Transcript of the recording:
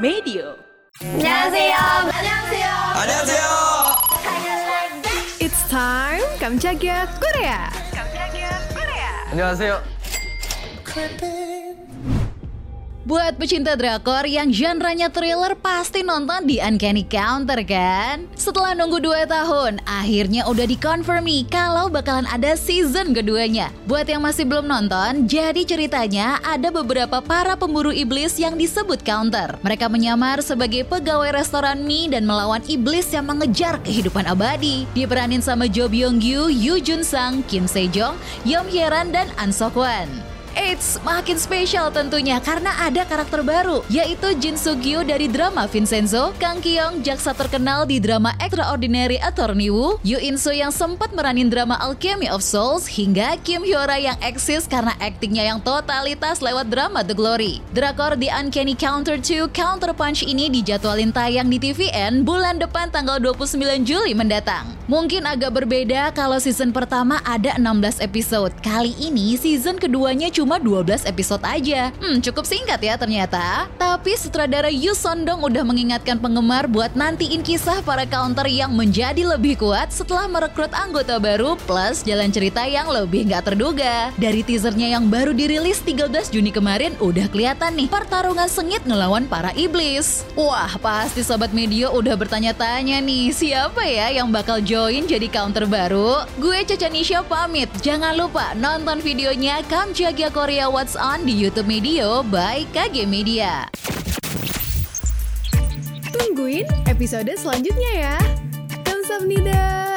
메디어. 안녕하세요. 안녕하세요. 안녕하세요. It's time 깜짝이야 코레아. 깜짝이야 코레아. 안녕하세요. Buat pecinta drakor yang genrenya thriller pasti nonton di Uncanny Counter kan? Setelah nunggu 2 tahun, akhirnya udah dikonfirm nih kalau bakalan ada season keduanya. Buat yang masih belum nonton, jadi ceritanya ada beberapa para pemburu iblis yang disebut Counter. Mereka menyamar sebagai pegawai restoran mie dan melawan iblis yang mengejar kehidupan abadi. Diperanin sama Jo Byung Gyu, Yoo Jun Sang, Kim Sejong, Yom Hyeran, dan An Sok Wan. Eits, makin spesial tentunya karena ada karakter baru, yaitu Jin Soo Gyu dari drama Vincenzo, Kang Kyung, jaksa terkenal di drama Extraordinary Attorney Woo, Yoo In Soo yang sempat meranin drama Alchemy of Souls, hingga Kim Hyora yang eksis karena aktingnya yang totalitas lewat drama The Glory. Drakor The Uncanny Counter 2 Counter Punch ini dijadwalin tayang di TVN bulan depan tanggal 29 Juli mendatang. Mungkin agak berbeda kalau season pertama ada 16 episode. Kali ini season keduanya cuma 12 episode aja. Hmm, cukup singkat ya ternyata. Tapi sutradara Yu Sondong udah mengingatkan penggemar buat nantiin kisah para counter yang menjadi lebih kuat setelah merekrut anggota baru plus jalan cerita yang lebih nggak terduga. Dari teasernya yang baru dirilis 13 Juni kemarin udah kelihatan nih pertarungan sengit ngelawan para iblis. Wah, pasti sobat media udah bertanya-tanya nih, siapa ya yang bakal join jadi counter baru? Gue Caca Nisha pamit. Jangan lupa nonton videonya Kamjaga Korea What's On di YouTube Media by KG Media. Tungguin episode selanjutnya ya. Kamsahamnida.